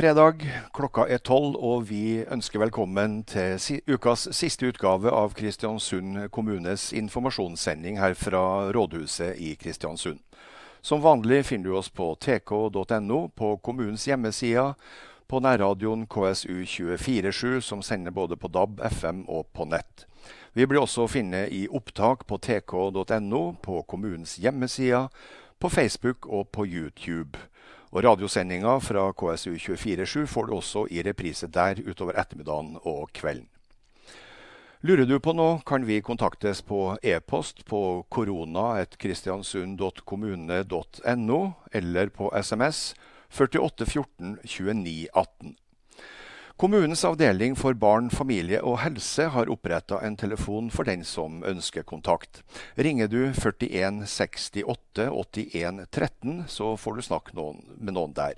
fredag, klokka er tolv, og vi ønsker velkommen til ukas siste utgave av Kristiansund kommunes informasjonssending her fra rådhuset i Kristiansund. Som vanlig finner du oss på tk.no, på kommunens hjemmesider, på nærradioen KSU247, som sender både på DAB, FM og på nett. Vi blir også å finne i opptak på tk.no, på kommunens hjemmesider, på Facebook og på YouTube. Og Radiosendinga fra KSU247 får du også i reprise der utover ettermiddagen og kvelden. Lurer du på noe, kan vi kontaktes på e-post på korona.kristiansund.kommune.no, eller på SMS 4814 29 18. Kommunens avdeling for barn, familie og helse har oppretta en telefon for den som ønsker kontakt. Ringer du 41 68 81 13, så får du snakke noen, med noen der.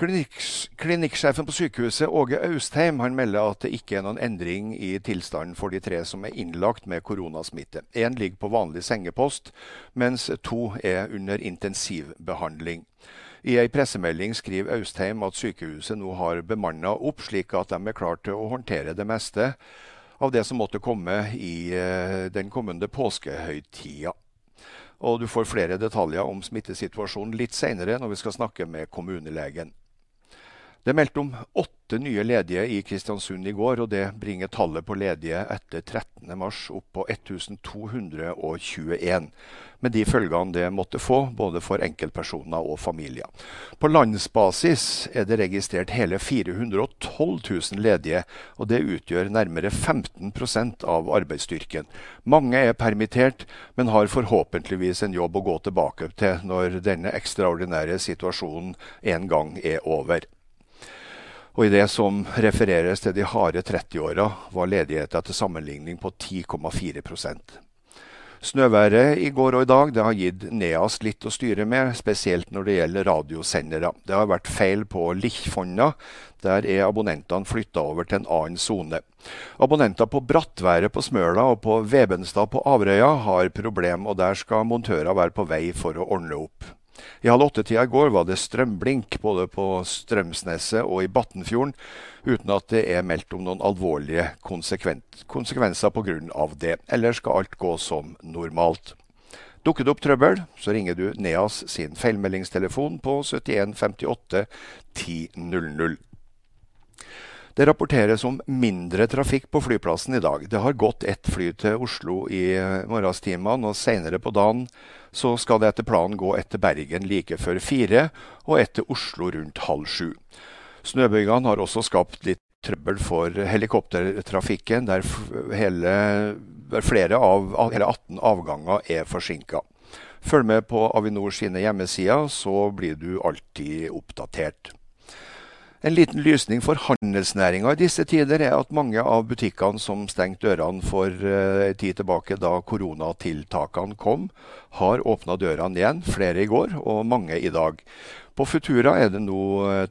Klinikksjefen på sykehuset, Åge Austheim, han melder at det ikke er noen endring i tilstanden for de tre som er innlagt med koronasmitte. Én ligger på vanlig sengepost, mens to er under intensivbehandling. I ei pressemelding skriver Austheim at sykehuset nå har bemanna opp, slik at de er klare til å håndtere det meste av det som måtte komme i eh, den kommende påskehøytida. Og du får flere detaljer om smittesituasjonen litt seinere når vi skal snakke med kommunelegen. Det er meldt om åtte nye ledige i Kristiansund i går, og det bringer tallet på ledige etter 13.3 opp på 1221. Med de følgene det måtte få, både for enkeltpersoner og familier. På landsbasis er det registrert hele 412 000 ledige, og det utgjør nærmere 15% av arbeidsstyrken. Mange er permittert, men har forhåpentligvis en jobb å gå tilbake til når denne ekstraordinære situasjonen en gang er over. Og i det som refereres til de harde 30-åra, var ledigheta til sammenligning på 10,4 Snøværet i går og i dag det har gitt NEAS litt å styre med, spesielt når det gjelder radiosendere. Det har vært feil på Lichfonna. Der er abonnentene flytta over til en annen sone. Abonnenter på Brattværet på Smøla og på Vebenstad på Averøya har problem, og der skal montører være på vei for å ordne opp. I halv åtte-tida i går var det strømblink både på Strømsneset og i Batnfjorden, uten at det er meldt om noen alvorlige konsekvenser pga. det. Ellers skal alt gå som normalt. Dukker det opp trøbbel, så ringer du NEAS sin feilmeldingstelefon på 71 58 1000. Det rapporteres om mindre trafikk på flyplassen i dag. Det har gått ett fly til Oslo i morgenstimene, og senere på dagen så skal det etter planen gå etter Bergen like før fire, og etter Oslo rundt halv sju. Snøbygene har også skapt litt trøbbel for helikoptertrafikken, der, hele, flere av hele 18 avganger er forsinka. Følg med på Avinor sine hjemmesider, så blir du alltid oppdatert. En liten lysning for handelsnæringa i disse tider er at mange av butikkene som stengte dørene for en uh, tid tilbake da koronatiltakene kom, har åpna dørene igjen, flere i går og mange i dag. På Futura er det nå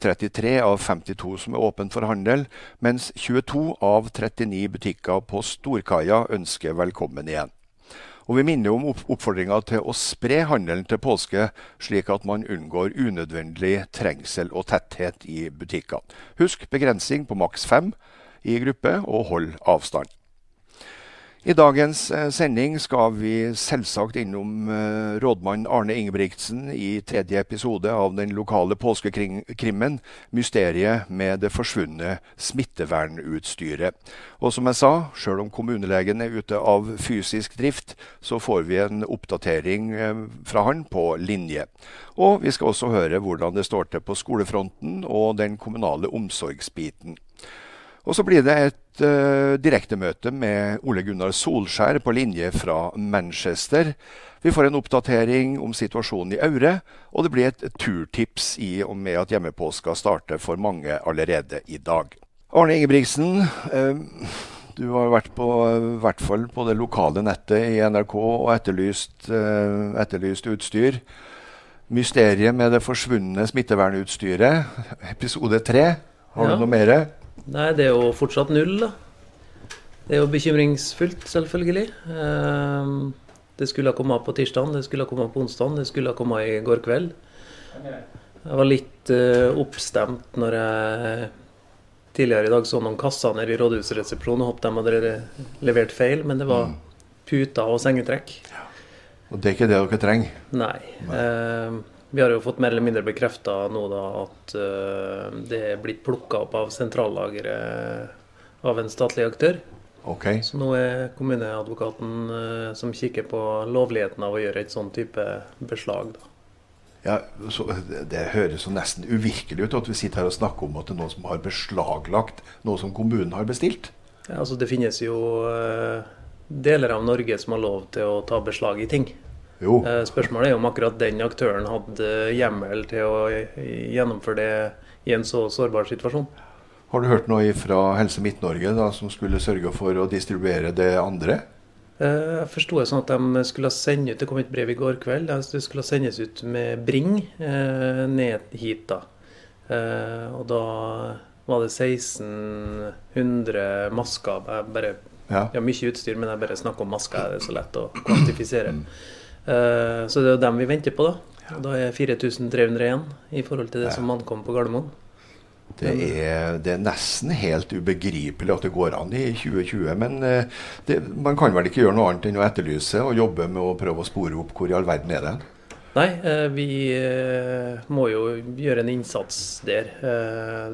33 eh, av 52 som er åpne for handel, mens 22 av 39 butikker på Storkaia ønsker velkommen igjen. Og vi minner om oppfordringa til å spre handelen til påske, slik at man unngår unødvendig trengsel og tetthet i butikkene. Husk begrensning på maks fem i gruppe, og hold avstand. I dagens eh, sending skal vi selvsagt innom eh, rådmann Arne Ingebrigtsen i tredje episode av den lokale påskekrimmen 'Mysteriet med det forsvunne smittevernutstyret'. Og som jeg sa, sjøl om kommunelegen er ute av fysisk drift, så får vi en oppdatering eh, fra han på linje. Og vi skal også høre hvordan det står til på skolefronten og den kommunale omsorgsbiten. Og så blir det et uh, direktemøte med Ole Gunnar Solskjær på linje fra Manchester. Vi får en oppdatering om situasjonen i Aure, og det blir et turtips i og med at hjemmepåska starter for mange allerede i dag. Arne Ingebrigtsen, uh, du har vært på i hvert fall på det lokale nettet i NRK og etterlyst, uh, etterlyst utstyr. Mysteriet med det forsvunne smittevernutstyret, episode tre. Har ja. du noe mer? Nei, det er jo fortsatt null, da. Det er jo bekymringsfullt, selvfølgelig. Ehm, det skulle ha kommet på tirsdag, det skulle ha kommet på onsdag, det skulle ha kommet i går kveld. Jeg var litt uh, oppstemt når jeg tidligere i dag så noen kasser nede i rådhusresepsjonen og håpet de hadde levert feil, men det var mm. puter og sengetrekk. Ja. Og det er ikke det dere trenger? Nei. Nei. Vi har jo fått mer eller mindre bekrefta nå da at uh, det er blitt plukka opp av sentrallageret av en statlig aktør. Okay. Så nå er kommuneadvokaten uh, som kikker på lovligheten av å gjøre et sånn type beslag. da. Ja, Det høres jo nesten uvirkelig ut at vi sitter her og snakker om at det er noen som har beslaglagt noe som kommunen har bestilt. Ja, altså Det finnes jo uh, deler av Norge som har lov til å ta beslag i ting. Jo. Eh, spørsmålet er om akkurat den aktøren hadde hjemmel til å gjennomføre det i en så sårbar situasjon. Har du hørt noe fra Helse Midt-Norge som skulle sørge for å distribuere det andre? Eh, jeg forsto det sånn at de skulle sende ut Det kom et brev i går kveld. Det skulle sendes ut med Bring eh, ned hit. da. Og da var det 1600 masker. Jeg bare, ja. Jeg har mye utstyr, men jeg bare snakker om masker. Det er så lett å kvantifisere. Eh, så det er jo dem vi venter på, da. Og da er 4300 igjen i forhold til det som ankom på Gardermoen. Det er, det er, nesten helt ubegripelig at det går an i 2020. Men eh, det, man kan vel ikke gjøre noe annet enn å etterlyse og jobbe med å prøve å spore opp hvor i all verden er det? Nei, eh, vi må jo gjøre en innsats der.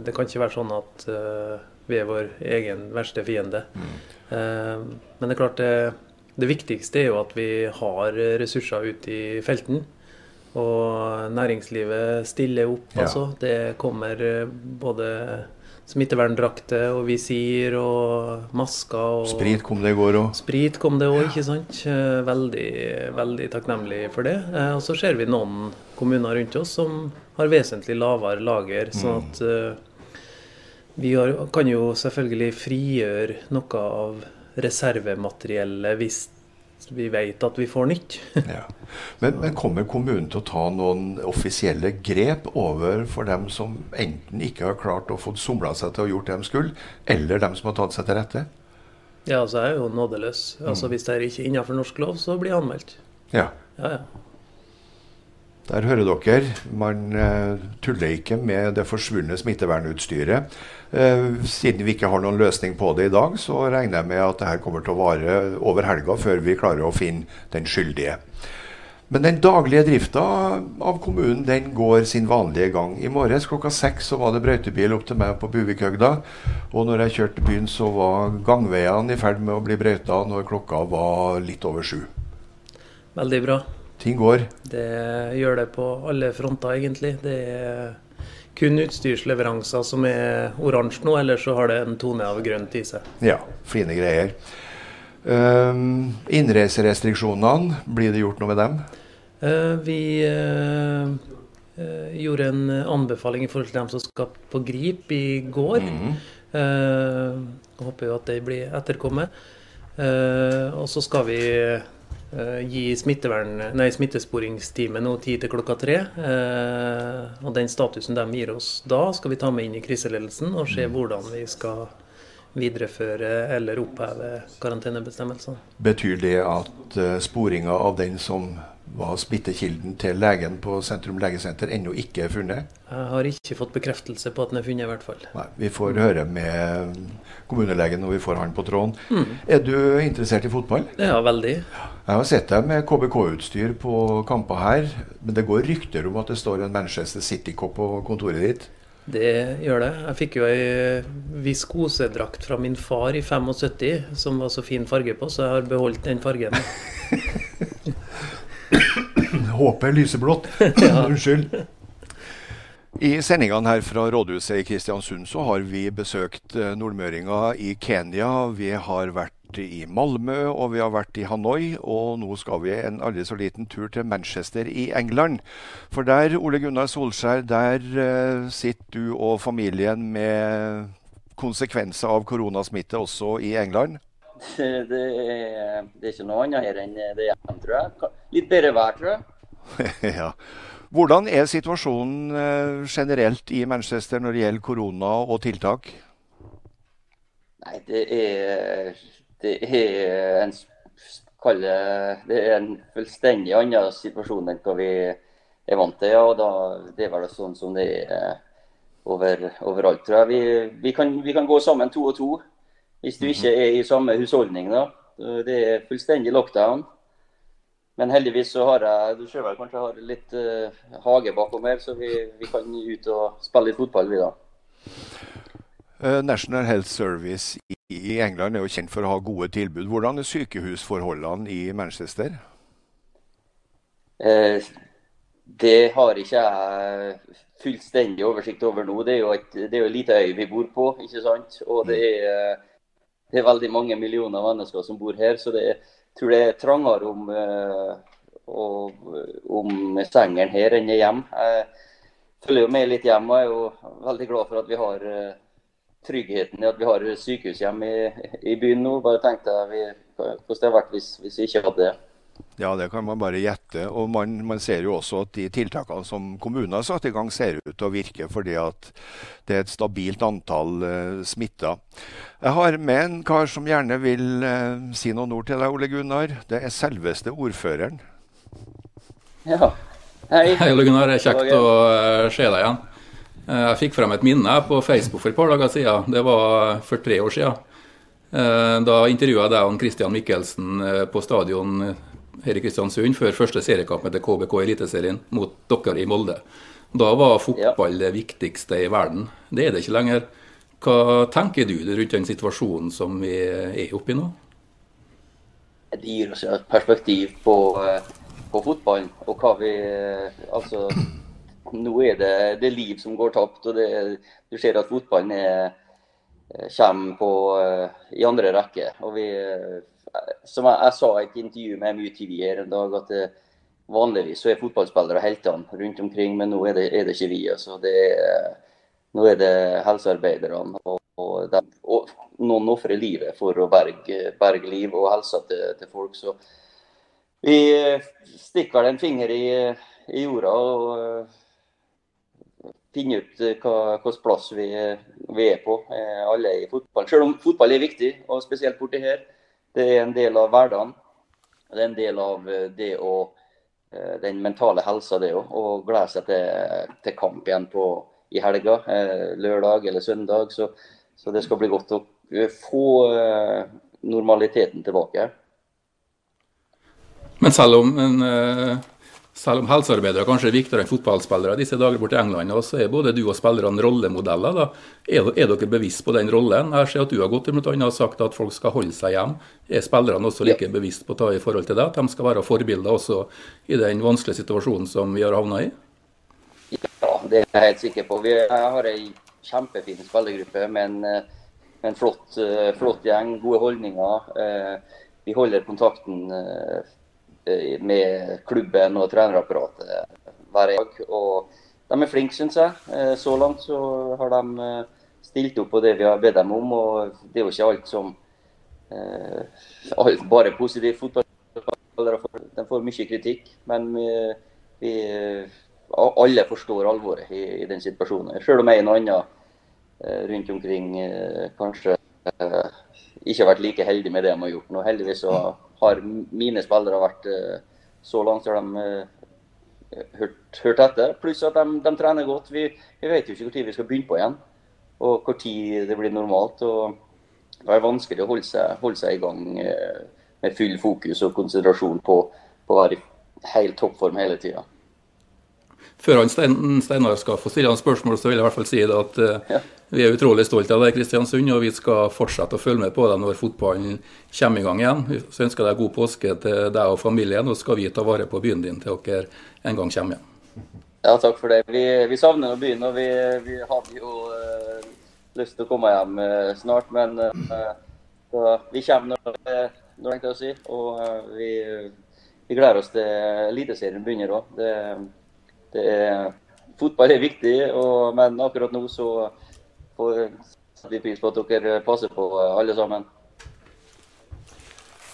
Det kan ikke være sånn at vi er vår egen verste fiende. Mm. Men det er klart det det viktigste er jo at vi har ressurser ute i felten. Og næringslivet stiller opp, ja. altså. Det kommer eh, både smitteverndrakter og visir og masker. Og sprit kom det i går òg. Sprit kom det òg, ikke sant. Eh, veldig, veldig takknemlig for det. Eh, og så ser vi noen kommuner rundt oss som har vesentlig lavere lager. sånn at vi har, kan jo selvfølgelig frigjøre noe av reservemateriellet hvis vi vet at vi får nytt. ja. men, men, kommer kommunen til å ta noen offisielle grep over for dem som enten ikke har klart å få somla seg til å gjort det de skulle, eller dem som har tatt seg til rette? Ja, altså jeg er jo nådeløs. Altså mm. Hvis det er ikke innenfor norsk lov, så blir jeg anmeldt. Ja. ja, ja. Der hører dere. Man eh, tuller ikke med det forsvunne smittevernutstyret. Eh, siden vi ikke har noen løsning på det i dag, så regner jeg med at dette kommer til å vare over helga før vi klarer å finne den skyldige. Men den daglige drifta av kommunen den går sin vanlige gang. I morges klokka seks så var det brøytebil opp til meg på Buvikhøgda. Og når jeg kjørte byen, så var gangveiene i ferd med å bli brøyta når klokka var litt over sju. Veldig bra ting går? Det gjør det på alle fronter, egentlig. Det er kun utstyrsleveranser som er oransje nå, ellers så har det en tone av grønt i seg. Ja, fine greier. Um, innreiserestriksjonene, blir det gjort noe med dem? Uh, vi uh, uh, gjorde en anbefaling i forhold til dem som skal på Grip i går. Mm håper jo at det blir etterkommet. og så skal vi gi nei, smittesporingsteamet nå tid til klokka tre. Eh, og den statusen de gir oss da, skal vi ta med inn i kriseledelsen og se mm. hvordan vi skal videreføre eller oppheve karantenebestemmelsene. Betyr det at uh, sporinga av den som var smittekilden til legen på Sentrum legesenter, ennå ikke er funnet? Jeg har ikke fått bekreftelse på at den er funnet, i hvert fall. Nei, Vi får høre med kommunelegen når vi får han på tråden. Mm. Er du interessert i fotball? Ja, veldig. Jeg har sett deg med KBK-utstyr på kamper her, men det går rykter om at det står en Manchester City-kopp på kontoret ditt? Det gjør det. Jeg fikk jo ei viskosedrakt fra min far i 75 som var så fin farge på, så jeg har beholdt den fargen. Håpet lyseblått. Unnskyld. I sendingene her fra rådhuset i Kristiansund så har vi besøkt nordmøringa i Kenya. Vi har vært i Malmö og vi har vært i Hanoi, og nå skal vi en aldri så liten tur til Manchester i England. For der, Ole Gunnar Solskjær, der uh, sitter du og familien med konsekvenser av koronasmitte også i England? Det, det, er, det er, ikke noe annet her enn det hjemme, tror jeg. Litt bedre vær, tror jeg. ja. Hvordan er situasjonen uh, generelt i Manchester når det gjelder korona og tiltak? Nei, det er det er en, det er en fullstendig annen situasjon enn hva vi er vant til. Ja, og da, Det er vel sånn som det er over, overalt, tror jeg. Vi, vi, kan, vi, kan, gå sammen to og to hvis du ikke er i samme husholdning. da. Det er fullstendig lockdown. Men heldigvis så har jeg du ser vel kanskje jeg har litt uh, hage bakom her, så vi, vi, kan ut og spille litt fotball, vi da. Uh, National Health Service i England er jo kjent for å ha gode tilbud. Hvordan er sykehusforholdene i Manchester? Uh, det har ikke jeg fullstendig oversikt over nå. Det er jo, et, det er jo en liten øy vi bor på, ikke sant. Og det er, det er, veldig mange millioner mennesker som bor her. Så det, jeg tror det er trangere om, og, om sengene her enn hjemme. Jeg følger jo med litt hjem og er jo veldig glad for at vi har tryggheten i at vi har sykehushjem i, i byen nå. Bare tenkte jeg hvordan det hadde vært hvis, hvis vi ikke hadde det. Ja, det kan man bare gjette. Og man, man, ser jo også at de tiltakene som kommunen har satt i gang, ser ut til å virke, fordi at det er et stabilt antall eh, smitta. Jeg har med en kar som gjerne vil eh, si noen ord til deg, Ole Gunnar. Det er selveste ordføreren. Ja. Hei. Hei, Ole Gunnar. Kjekt å uh, se deg igjen. Jeg fikk frem et minne på Facebook for et par dager siden. Det var for tre år siden. Da intervjua jeg deg og Christian Michelsen på stadion her i Kristiansund før første seriekamp etter KBK Eliteserien mot dere i Molde. Da var fotball det viktigste i verden. Det er det ikke lenger. Hva tenker du rundt den situasjonen som vi er oppe i nå? Det gir oss et perspektiv på, på fotballen og hva vi Altså, nå er det, det liv som går tapt. og det, Du ser at fotballen er, kommer på, i andre rekke. og vi som jeg, jeg, sa i et intervju med MUTV her en dag, at det, vanligvis så er fotballspillere heltene rundt omkring, men nå er det, er det ikke vi. Altså. Det er, nå er det helsearbeiderne. Og, og, de, og noen ofrer livet for å berge, berge liv og helsa til, til, folk. Så vi stikker vel en finger i, i jorda og finner ut hvilken plass vi, vi, er på, alle i fotball. Selv om fotball er viktig, og spesielt borti her. Det er en del av hverdagen. Det er en del av eh, det å eh, den mentale helsa, det òg. Å glede seg til, til, kamp igjen på, i helga, eh, lørdag eller søndag. Så, så, det skal bli godt å få normaliteten tilbake. Men selv om en selv om helsearbeidere kanskje er viktigere enn fotballspillere disse dager borte i England, så er både du og spillerne rollemodeller. da. Er, er, dere bevisst på den rollen? Jeg ser at du har gått blant annet og sagt at folk skal holde seg hjemme. Er spillerne også like ja. bevisst på å ta i forhold til det? At de skal være forbilder også i den vanskelige situasjonen som vi har havna i? Ja, det er jeg helt sikker på. Vi har ei kjempefin spillergruppe med en, med en flott, flott, gjeng, gode holdninger. Eh, vi holder kontakten eh, Eh, med klubben og trenerapparatet hver dag. Og de er flinke, syns jeg. Eh, så langt så har de eh, stilt opp på det vi har bedt dem om. og Det er jo ikke alt som alt bare positiv fotball. de får mye kritikk, men vi, alle forstår alvoret i, i, den situasjonen. Selv om jeg og en annen rundt omkring kanskje ikke har vært like heldig med det de har gjort. nå. Heldigvis så har mine spillere vært eh, så langt har de eh, hørt, hørt etter. Pluss at de, de, trener godt. Vi, vi vet jo ikke når vi skal begynne på igjen, og når det blir normalt. og Det er vanskelig å holde seg, holde seg i gang eh, med full fokus og konsentrasjon på, på å være i helt toppform hele tida. Før han Steinar skal få stille han spørsmål, så vil jeg i hvert fall si at uh, ja. Vi er utrolig stolte av deg, Kristiansund, og vi skal fortsette å følge med på deg når fotballen kommer i gang igjen. Så ønsker jeg deg god påske til deg og familien, og skal vi ta vare på byen din til dere en gang kommer igjen. Ja, takk for det. Vi, vi savner byen, og vi, vi hadde jo uh, lyst til å komme hjem uh, snart. Men uh, vi kommer når det når det er å si. Og vi, vi gleder oss til Eliteserien begynner òg. Fotball er viktig, og, men akkurat nå så får vi pris på at dere passer på alle sammen.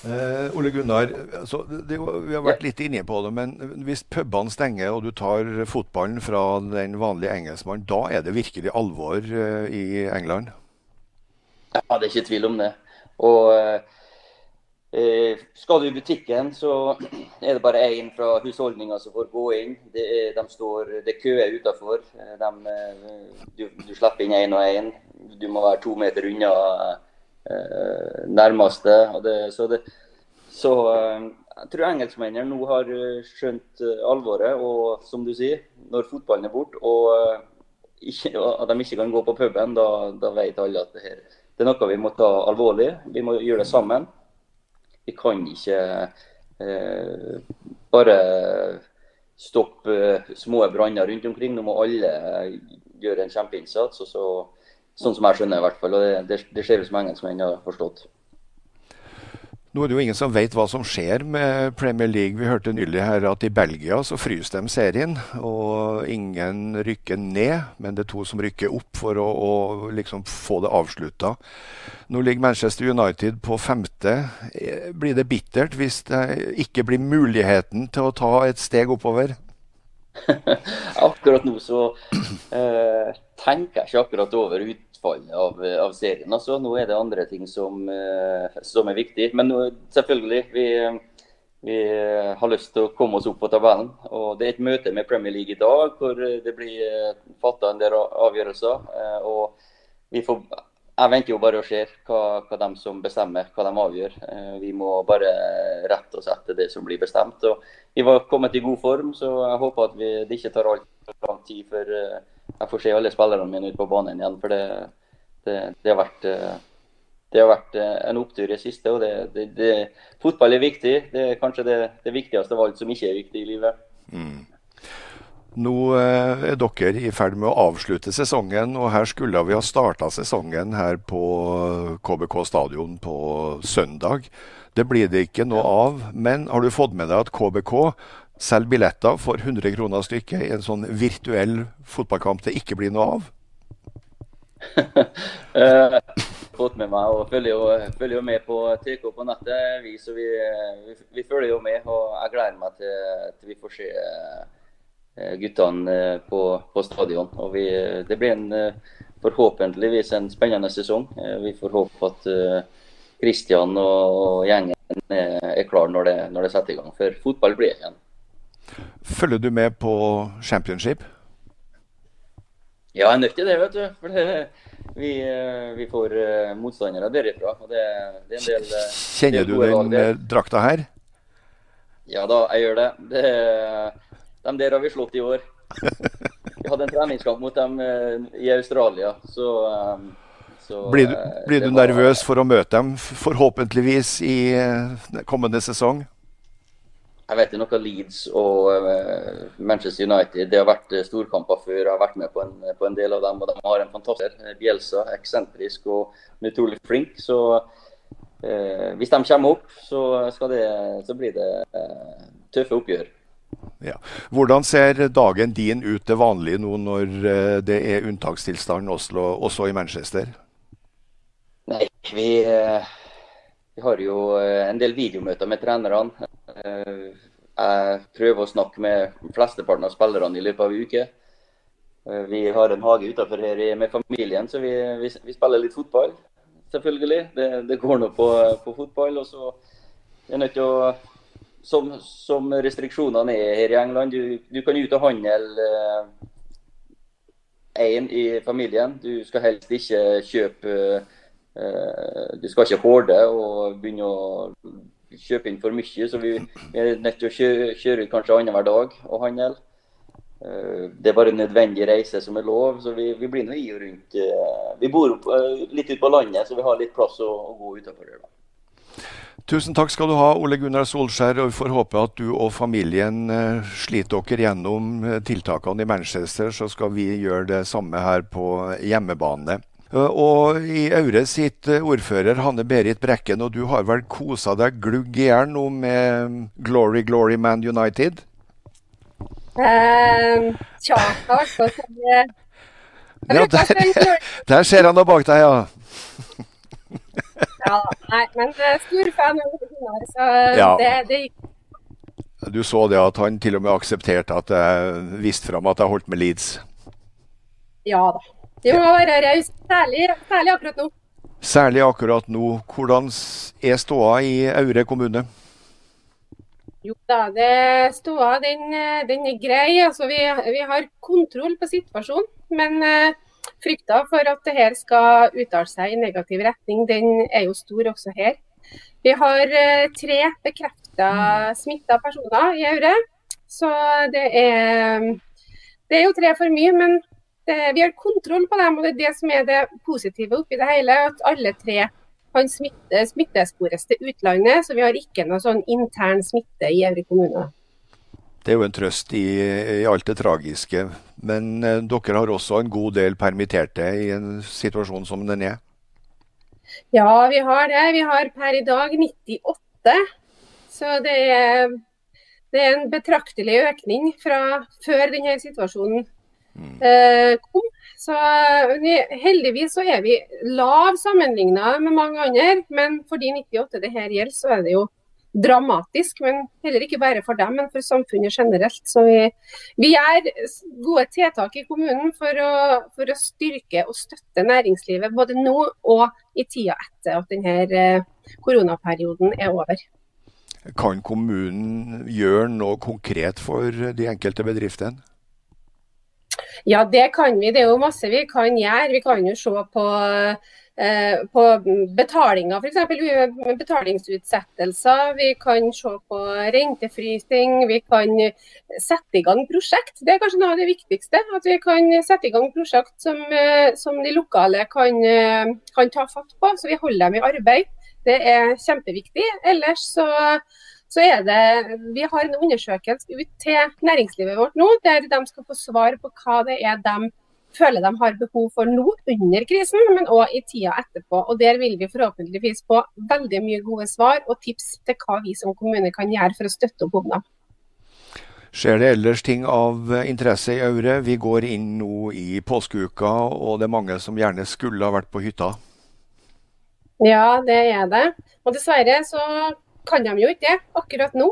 Eh, Ole Gunnar, altså, det, vi har vært litt inne på det, men hvis pubene stenger og du tar fotballen fra den vanlige engelskmannen, da er det virkelig alvor eh, i England? Ja, det er ikke tvil om det. Og eh, Eh, skal du i butikken, så er det bare én fra husholdninga som får gå inn. Det er, de står, det er køer utafor. Du, du, slipper inn én og én. Du må være to meter unna eh, nærmeste. Det, så, det, så eh, jeg tror engelskmennene nå har skjønt alvoret. Og som du sier, når fotballen er borte og, ikke, og de ikke kan gå på puben, da, da vet alle at det, her, det er noe vi må ta alvorlig. Vi må gjøre det sammen. Vi kan ikke eh, bare stoppe små branner rundt omkring. Nå må alle gjøre en kjempeinnsats. og så, Sånn som jeg skjønner i hvert fall. og Det, det, det ser ut som engelskmenn har forstått. Nå er det jo ingen som vet hva som skjer med Premier League. Vi hørte nylig her at i Belgia så fryser de serien, og ingen rykker ned. Men det er to som rykker opp for å, å liksom få det avslutta. Nå ligger Manchester United på femte. Blir det bittert hvis det ikke blir muligheten til å ta et steg oppover? akkurat nå så eh, tenker jeg ikke akkurat over ut utfallet av, av, serien. Altså, nå er det andre ting som, eh, som er viktig. Men nå, selvfølgelig, vi, vi, har lyst til å komme oss opp på tabellen. og Det er et møte med Premier League i dag hvor det blir eh, fatta en del avgjørelser. Eh, og får, jeg venter jo bare og ser hva, hva de som bestemmer, hva de avgjør. Vi må bare rette oss etter det som blir bestemt. og Vi var kommet i god form, så jeg håper at vi, det ikke tar altfor lang tid før jeg får se alle spillerne mine ut på banen igjen. For det, det, det, har vært, eh, det, har vært eh, en opptur i det siste. og det, Fotball er viktig. Det er kanskje det, viktigste av alt som ikke er viktig i livet. Mm. Nå eh, er dere i ferd med å avslutte sesongen, og her skulle vi ha starta sesongen her på KBK stadion på søndag. Det blir det ikke noe av. Men har du fått med deg at KBK selger billetter for 100 kroner stykket i en sånn virtuell fotballkamp det ikke blir noe av? fått med meg og følger jo, følger jo med på TK på nettet. Vi, så vi, vi, vi, følger jo med, og jeg gleder meg til, til vi får se uh, guttene uh, på, på, stadion. Og vi, det blir en, forhåpentligvis en spennende sesong. vi får håpe at Kristian og, og gjengen er, er klar når det, når det setter i gang. For fotball blir igjen. Følger du med på championship? Ja, jeg er nødt til det, vet du. For det, vi, eh, vi, får uh, motstandere derifra. Og det, det er en del uh, Kjenner du den der. drakta her? Ja da, jeg gjør det. det. De der har vi slått i år. Vi hadde en treningskamp mot dem i Australia, så, så Blir du, blir du var, nervøs for å møte dem, forhåpentligvis i kommende sesong? Jeg vet det er noe Leeds og uh, Manchester United. Det har vært uh, storkamper før. Jeg har vært med på en, på en, del av dem. og De har en fantastisk Bjelsa, eksentrisk og utrolig flink. Så eh, hvis de kommer opp, så, det, så blir det tøffe oppgjør. Ja. Hvordan ser dagen din ut til vanlig nå når det er unntakstilstand Oslo, også i Manchester? Nei, vi, vi har jo en del videomøter med trenerne. Eh, jeg prøver å snakke med flesteparten av spillerne i løpet av en uke. Eh, vi har en hage utenfor her med familien, så vi, vi, vi spiller litt fotball. Selvfølgelig. Det, det går nå på, på, fotball. Og så er nødt til å som, som, restriksjonene er her i England, du, du kan ut og handle én eh, i familien. Du skal helst ikke kjøpe eh, Du skal ikke horde og begynne å kjøpe inn for mye, så vi, er nødt til å kjøre, kjøre ut kanskje annenhver dag og handle. Eh, det er bare en nødvendig reise som er lov, så vi, vi blir nå i og rundt. Eh, vi bor opp, eh, litt ute på landet, så vi har litt plass å, å gå utenfor her. Tusen takk skal du ha, Ole Gunnar Solskjær. og Vi får håpe at du og familien sliter dere gjennom tiltakene i Manchester. Så skal vi gjøre det samme her på hjemmebane. Eh, og i Aure sitt eh, ordfører Hanne Berit Brekken, og du har vel kosa deg glugg i hjel nå med Glory Glory Man United? Uh, tja, vært ja, der, der ser han da bak deg, ja. ja, nei, men stor fan av Gunnar, så ja. det, det gikk Du så det at han til og med aksepterte at jeg viste fram at jeg holdt med Leeds? Ja da. De må være rause, særlig, særlig akkurat nå. Særlig akkurat nå. Hvordan er ståa i Aure kommune? Jo da, det ståa den, den, er grei. Altså, vi, vi, har kontroll på situasjonen. Men uh, frykta for at det her skal uttale seg i negativ retning, den er jo stor også her. Vi har uh, tre bekrefta smitta personer i Aure. Så det er, det er jo tre for mye. Men det, vi har kontroll på dem, og det er det som er det positive oppi det hele. At alle tre kan smitte, smittespores til utlandet, så vi har ikke noe sånn intern smitte i Evre kommune. Det er jo en trøst i, i alt det tragiske. Men eh, dere har også en god del permitterte i en situasjon som den er? Ja, vi har det. Vi har per i dag 98. Så det er, det er en betraktelig økning fra før denne situasjonen eh, kom. Så heldigvis så er vi lav sammenlignet med mange andre, men for de 98 det her gjelder, så er det jo dramatisk. Men heller ikke bare for dem, men for samfunnet generelt. Så vi, vi gjør gode tiltak i kommunen for å, for å, styrke og støtte næringslivet både nå og i tida etter at denne eh, koronaperioden er over. Kan kommunen gjøre noe konkret for de enkelte bedriftene? Ja, det kan vi. Det er jo masse vi kan gjøre. Vi kan jo se på, eh, på betalinger, f.eks. betalingsutsettelser. Vi kan se på rentefrysing. Vi kan sette i gang prosjekt. Det er kanskje noe av det viktigste. At vi kan sette i gang prosjekt som, eh, som de lokale kan, eh, kan ta fatt på, så vi holder dem i arbeid. Det er kjempeviktig. Ellers så så er det, Vi har en undersøkelse ut til næringslivet vårt nå, der de skal få svar på hva det er de føler de har behov for nå under krisen, men òg i tida etterpå. Og Der vil vi forhåpentligvis få veldig mye gode svar og tips til hva vi som kommune kan gjøre for å støtte opp om dem. Skjer det ellers ting av interesse i Aure? Vi går inn nå i påskeuka, og det er mange som gjerne skulle ha vært på hytta? Ja, det er det. Og dessverre så kan de jo ikke det akkurat nå.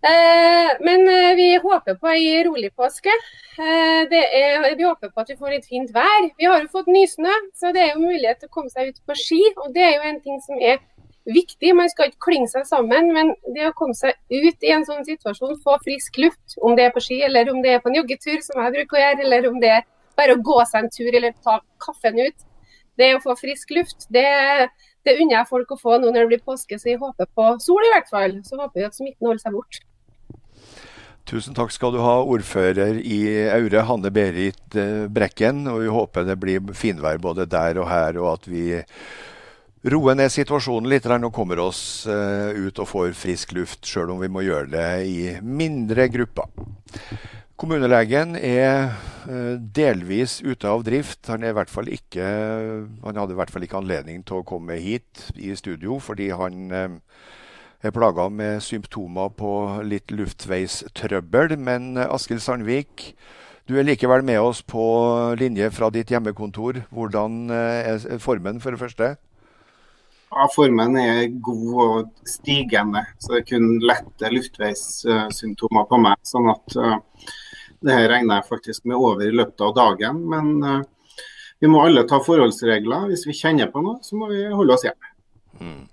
Eh, men eh, vi håper på ei rolig påske. Eh, er, vi håper på at vi får litt fint vær. Vi har jo fått nysnø, så det er jo mulighet til å komme seg ut på ski. Og det er jo en ting som er viktig. Man skal ikke klynge seg sammen, men det å komme seg ut i en sånn situasjon, få frisk luft, om det er på ski eller om det er på en joggetur, som jeg bruker å gjøre, eller om det er bare å gå seg en tur eller ta kaffen ut, det å få frisk luft, det er det unner jeg folk å få nå når det blir påske, så jeg håper på sol i hvert fall. Så håper vi at smitten holder seg bort. Tusen takk skal du ha, ordfører i Aure, Hanne Berit eh, Brekken. Og vi håper det blir finvær både der og her, og at vi roer ned situasjonen litt og kommer oss eh, ut og får frisk luft, sjøl om vi må gjøre det i mindre grupper. Kommunelegen er eh, delvis ute av drift. Han, ikke, han, hadde i hvert fall ikke anledning til å komme hit i studio, fordi han eh, er plaga med symptomer på litt luftveistrøbbel. Men eh, Askild Sandvik, du er likevel med oss på linje fra ditt hjemmekontor. Hvordan er formen, for det første? Ja, Formen er god og stigende, så det er kun lette luftveissymptomer på meg. sånn at det her regner jeg faktisk med over i løpet av dagen. Men uh, vi må alle ta forholdsregler. Hvis vi kjenner på noe, så må vi holde oss hjemme. Mm.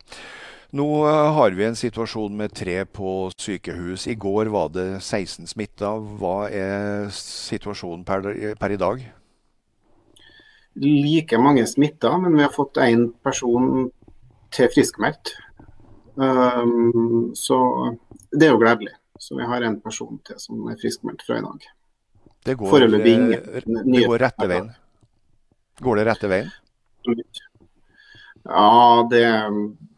Nå uh, har vi en situasjon med tre på sykehus. I går var det 16 smitta. Hva er situasjonen per, per i dag? Like mange smitta, men vi har fått én person til friskmeldt. Um, så det er jo gledelig. Så vi har en person til som er friskmeldt fra i dag. Det går, eh, det går rette veien? Går det rette veien? Ja, det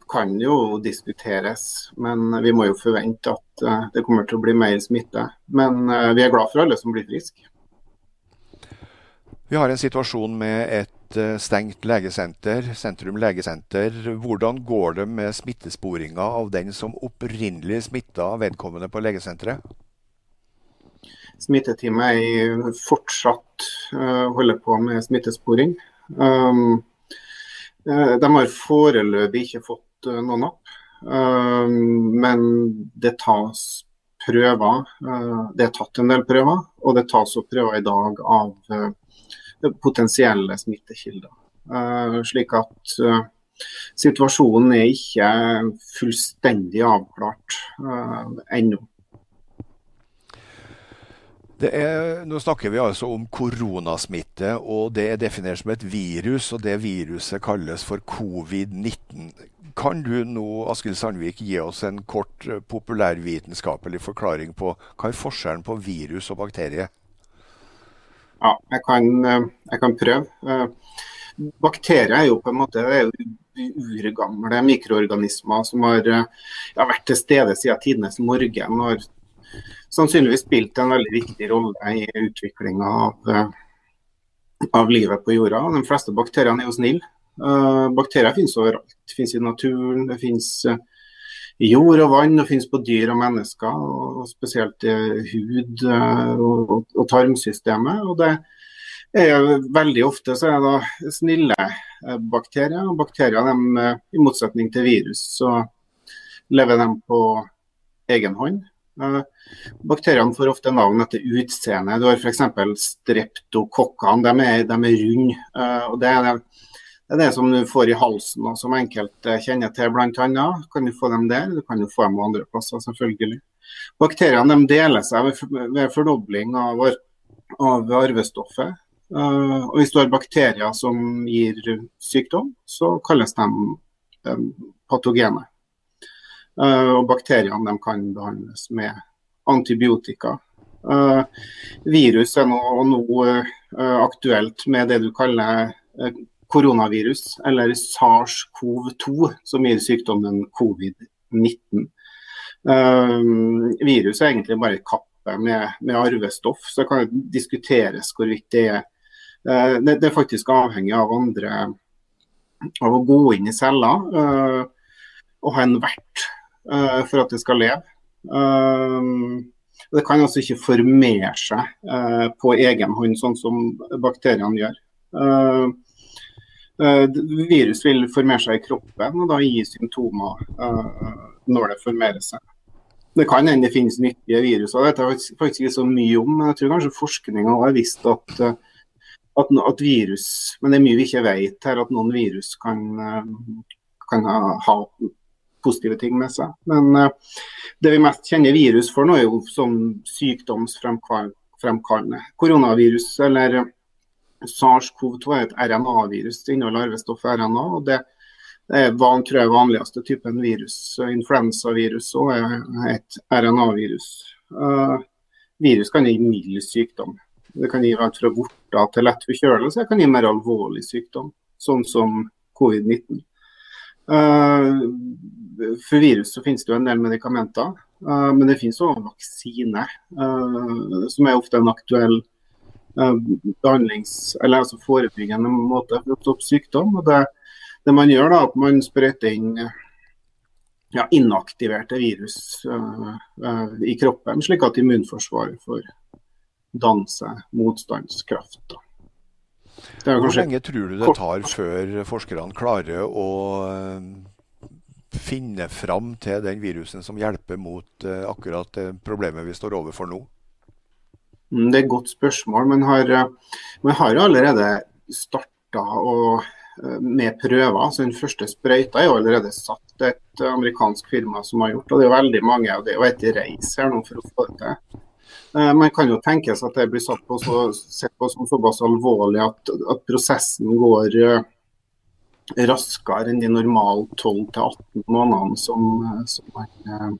kan jo diskuteres. Men vi må jo forvente at eh, det kommer til å bli mer smitte. Men eh, vi er glad for alle som blir friske. Vi har en situasjon med et stengt legesenter, Sentrum legesenter. Hvordan går det med smittesporinga av den som opprinnelig smitta vedkommende på legesenteret? Smitteteamet fortsatt uh, holder på med smittesporing. Um, uh, de har foreløpig ikke fått uh, noen opp, um, men det tas prøver. det er tatt en del prøver, og det tas opp prøver i dag av potensielle smittekilder. slik at situasjonen er ikke fullstendig avklart ennå. Er, nå snakker vi altså om koronasmitte, og det er definert som et virus. Og det viruset kalles for covid-19. Kan du nå, Askild Sandvik, gi oss en kort eh, populærvitenskapelig forklaring på hva er forskjellen på virus og bakterie? Ja, jeg kan, eh, jeg kan prøve. Eh, bakterier er jo på en måte urgamle mikroorganismer som har, ja, vært til stede siden tidenes morgen. og sannsynligvis spilt en veldig viktig rolle i utviklinga av, eh, av, livet på jorda. De fleste bakteriene er jo snille. Uh, bakterier finnes overalt. Det finnes i naturen, det finnes uh, i jord og vann, det finnes på dyr og mennesker. og Spesielt i hud og, og, tarmsystemet. og det er Veldig ofte så er det snille bakterier. og Bakterier, de, i motsetning til virus, så lever de på egen hånd. Bakteriene får ofte navn etter utseende. Du har f.eks. streptokokkene. De er, de er runde. Eh, og det er det er det som du får i halsen, og som enkelte kjenner til bl.a. Kan du få dem der, du kan jo få dem andre plasser, selvfølgelig. Bakteriene de deler seg ved fordobling av, av arvestoffet. Uh, og Hvis du har bakterier som gir sykdom, så kalles de um, patogene. Uh, og bakteriene kan behandles med antibiotika. Uh, virus er nå, nå uh, aktuelt med det du kaller koronavirus, eller SARS-CoV-2, som gir sykdommen covid-19. virus er egentlig bare kappe med, med, arvestoff, så det kan diskuteres hvorvidt det er det, det, er faktisk avhengig av andre av å gå inn i celler og ha en vert uh, for at det skal leve. Uh, det kan altså ikke formere seg uh, på egen hånd, sånn som bakteriene gjør. virus vil formere seg i kroppen og da gi symptomer når det formerer seg. Det kan hende det finnes nyttige virus, og vet jeg faktisk ikke så mye om. Men jeg tror kanskje forskninga har visst at, at, at, virus Men det er mye vi ikke vet her, at noen virus kan, kan ha, ha positive ting med seg. Men uh, det vi mest kjenner virus for nå, er jo som sykdomsfremkallende. Koronavirus eller SARS-CoV-2 er et RNA-virus. Det inneholder arvestoffet RNA. og det er van, tror jeg, vanligste typen virus. Influensavirus òg er et RNA-virus. Uh, virus kan gi mild sykdom. Det kan gi alt fra vorter til lett forkjølelse. Det kan gi mer alvorlig sykdom, sånn som covid-19. Uh, for virus så finnes det jo en del medikamenter, uh, men det finnes også vaksine, uh, som er ofte en aktuell behandlings- eller altså forebyggende måte for å stoppe sykdom. Og det, det, man gjør, da, at man sprøyter inn ja, inaktiverte virus i kroppen, slik at immunforsvaret får danse motstandskraft. Da. Hvor lenge tror du det tar før forskerne klarer å eh, finne fram til den virusen som hjelper mot eh, akkurat det problemet vi står overfor nå? Mm, det er et godt spørsmål. Men har, eh, man har allerede starta med prøver. så Den første sprøyta er jo allerede satt. Det er et amerikansk firma som har gjort og det er veldig mange. og Det er jo et reis her nå for å få det til. Eh, man kan jo tenke seg at det blir satt på så, sett på som såpass alvorlig at, at prosessen går uh, raskere enn de normale 12-18 månedene som, som man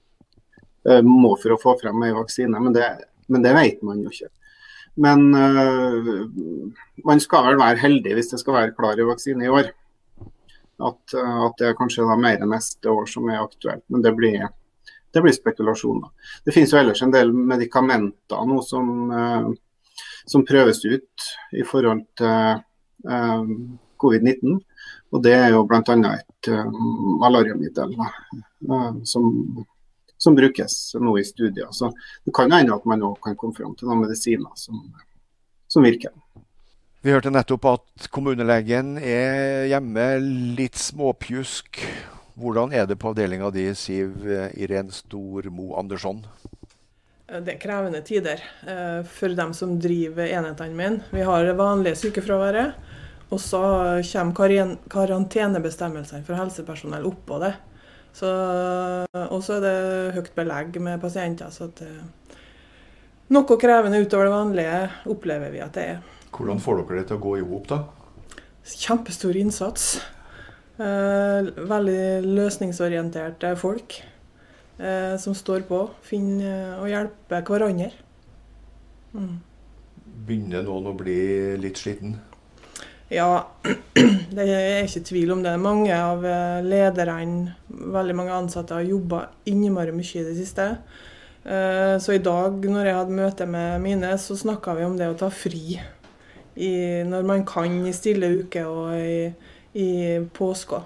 må for å få frem en vaksine. Men det, men det, vet man jo ikke. Men uh, man skal vel være heldig hvis det skal være klar i vaksine i år. At, at det er kanskje da mer neste år som er aktuelt. Men det blir det blir spekulasjoner. Det finnes jo ellers en del medikamenter nå som, eh, som prøves ut i forhold til eh, covid-19. Og Det er jo bl.a. et uh, malariamiddel som, som, brukes nå i studier. Så Det kan hende at man kan komme fram til noen medisiner som, som virker. Vi hørte nettopp at kommunelegen er hjemme, litt småpjusk. Hvordan er det på avdelinga di, Siv Iren Stormo Andersson? Det er krevende tider eh, for dem som driver enhetene mine. Vi har det vanlige sykefraværet. Og så kommer karantenebestemmelsene for helsepersonell oppå det. Så, og så er det høyt belegg med pasienter. Så at det, noe krevende utover det vanlige opplever vi at det er. Hvordan får dere det til å gå i hop, da? Kjempestor innsats. Eh, veldig løsningsorienterte folk eh, som står på, finner og hjelper hverandre. Mm. Begynner noen å bli litt sliten? Ja, det er ikke tvil om det. Mange av eh, lederne, veldig mange ansatte, har jobba innmari mye i det siste. Eh, Så i dag, når jeg hadde møte med mine, så snakka vi om det å ta fri. I, når man kan i stille uke og i, i påska.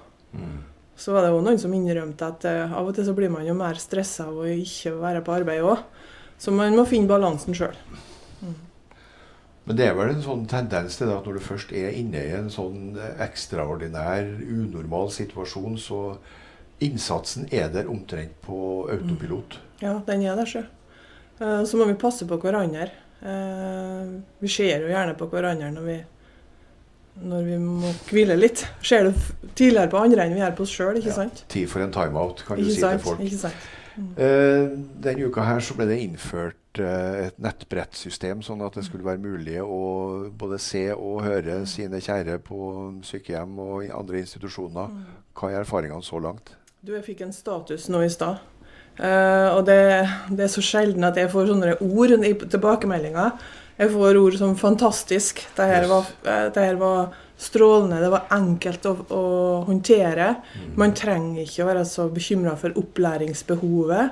Så var det òg noen som innrømte at eh, av og til så blir man jo mer stressa av å ikke være på arbeid òg. Så man må finne balansen sjøl. Men det er vel en sånn tendens til at når du først er inne i en sånn ekstraordinær, unormal situasjon, så innsatsen er der omtrent på autopilot. Ja, den er der, sjø. Eh, Så må vi passe på hverandre. Eh, Vi ser jo gjerne på hverandre når vi, når vi må hvile litt. Ser det tidligere på andre enn vi gjør på oss sjøl, ikke Ja. sant? Tid for en timeout, kan du Ikke si til folk. Ikke sant? Eh, Denne uka her så ble det innført eh, et nettbrettsystem, sånn at det skulle være mulig å både se og høre sine kjære på sykehjem og i andre institusjoner. Hva er erfaringene så langt? Du, jeg fikk en status nå i stad. Uh, og det, det er så sjelden at jeg får sånne ord i tilbakemeldinger. Jeg får ord som 'fantastisk'. Det her var, eh, det her var strålende. Det var enkelt å, å håndtere. Man trenger ikke å være så bekymra for opplæringsbehovet.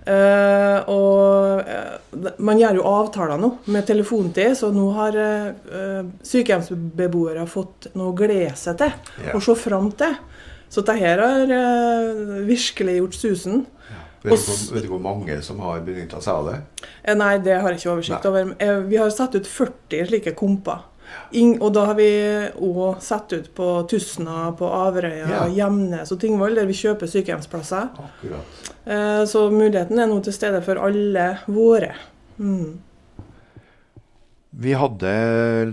Uh, og uh, man gjør jo avtaler nå med telefontid, så nå har eh, sykehjemsbeboere fått noe å glede seg til og se fram til. Så dette har virkelig gjort susen. Vet du, hvor, vet du hvor mange som har benytta seg av det? Eh, Nei, det har jeg ikke oversikt Nei. over. Eh, Vi har satt ut 40 slike komper. Og da har vi òg satt ut på Tusna, på Averøya, Ja. Gjemnes og Tingvoll, der vi kjøper sykehjemsplasser. Akkurat. Eh, Så muligheten er nå til stede for alle våre. Mm. Vi hadde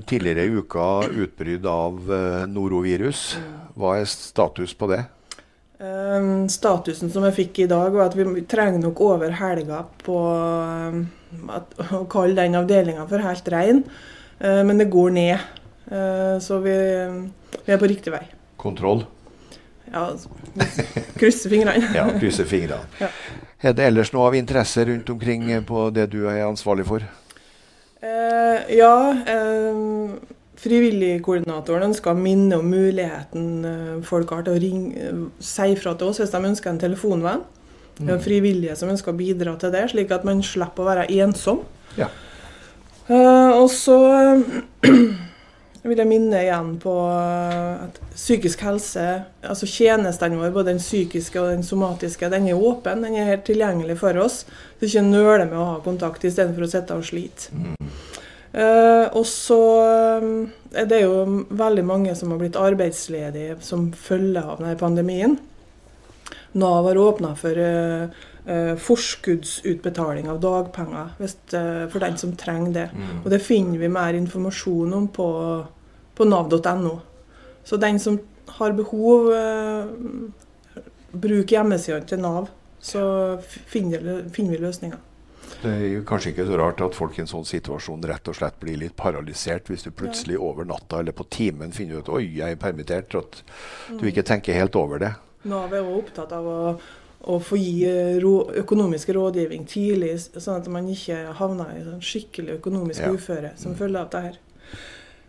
tidligere i uka utbrudd av norovirus. Hva er status på det? Eh, Statusen som jeg fikk i dag, var at vi trenger nok over helga på eh, at, å kalle den avdelinga for helt rein. Eh, Men det går ned. Eh, Så vi, vi er på riktig vei. Kontroll? Ja, krysse fingrene. Ja, krysser fingrene. Ja. Er det ellers noe av interesse rundt omkring på det du er ansvarlig for? Eh, ja, eh, frivilligkoordinatoren ønsker å minne om muligheten eh, folk har til å ringe, eh, si fra til oss hvis de ønsker en telefonvenn. Det er frivillige som ønsker å bidra til det, slik at man slipper å være ensom. Ja. Uh, og så vil jeg minne igjen på at psykisk helse, altså tjenestene våre, både den psykiske og den somatiske, den er åpen, den er helt tilgjengelig for oss. Så ikke nøle med å ha kontakt istedenfor å sitte og slite. Eh, og så eh, er det jo veldig mange som har blitt arbeidsledige som følge av denne pandemien. Nav har åpna for uh, forskuddsutbetaling av dagpenger hvis, for den som trenger det. Og det finner vi mer informasjon om på, på nav.no. Så den som har behov, eh, bruk hjemmesidene til Nav, så finner, finner vi løsninger. Det er jo kanskje ikke så rart at folk i en sånn situasjon rett og slett blir litt paralysert hvis du plutselig over natta eller på timen finner ut oi, jeg er permittert, at du ikke tenker helt over det. Nav er også opptatt av å, å få gi eh, rå, økonomisk rådgivning tidlig, sånn at man ikke havner i sånn skikkelig økonomisk Ja. uføre som følge av det her.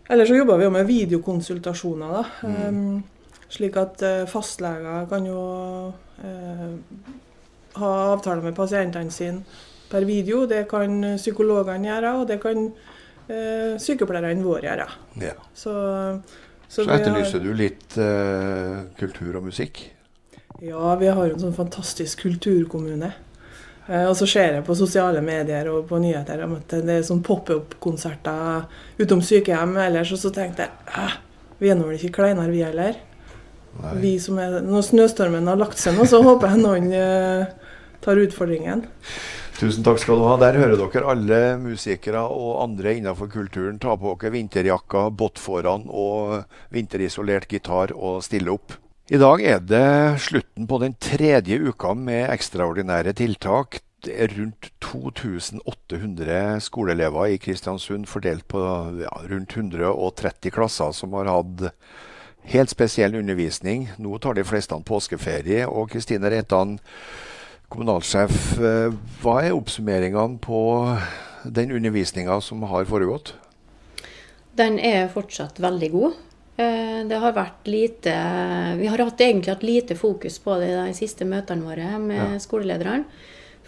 Ellers så jobber vi jo med videokonsultasjoner. da. Um, slik at uh, fastleger kan jo uh, ha avtaler med pasientene sine per video. Det kan psykologene gjøre, og det kan eh, sykepleierne våre gjøre. Ja. Så, Så har- etterlyser du litt eh, kultur og musikk? Ja, vi har jo en sånn fantastisk kulturkommune. Eh, og så ser jeg på sosiale medier og på nyheter at det er sånn pop-up-konserter utom sykehjem ellers, og så tenkte jeg vi er nå vel ikke kleinere, vi heller. Vi som er, når snøstormen har lagt seg nå, så håper jeg noen eh, tar utfordringen. Tusen takk skal du ha. Der hører dere alle musikere og andre innenfor kulturen ta på dere vinterjakka, båtfårene og vinterisolert gitar og stille opp. I dag er det slutten på den tredje uka med ekstraordinære tiltak. Det er rundt 2800 skoleelever i Kristiansund fordelt på ja, rundt 130 klasser som har hatt helt spesiell undervisning. Nå tar de fleste påskeferie. Og Kristine Reitan, kommunalsjef, eh, hva er oppsummeringene på den undervisninga som har foregått? Den er fortsatt veldig god. Eh, det har vært lite Vi har hatt, egentlig hatt lite fokus på det i de siste møtene våre med ja. skolelederne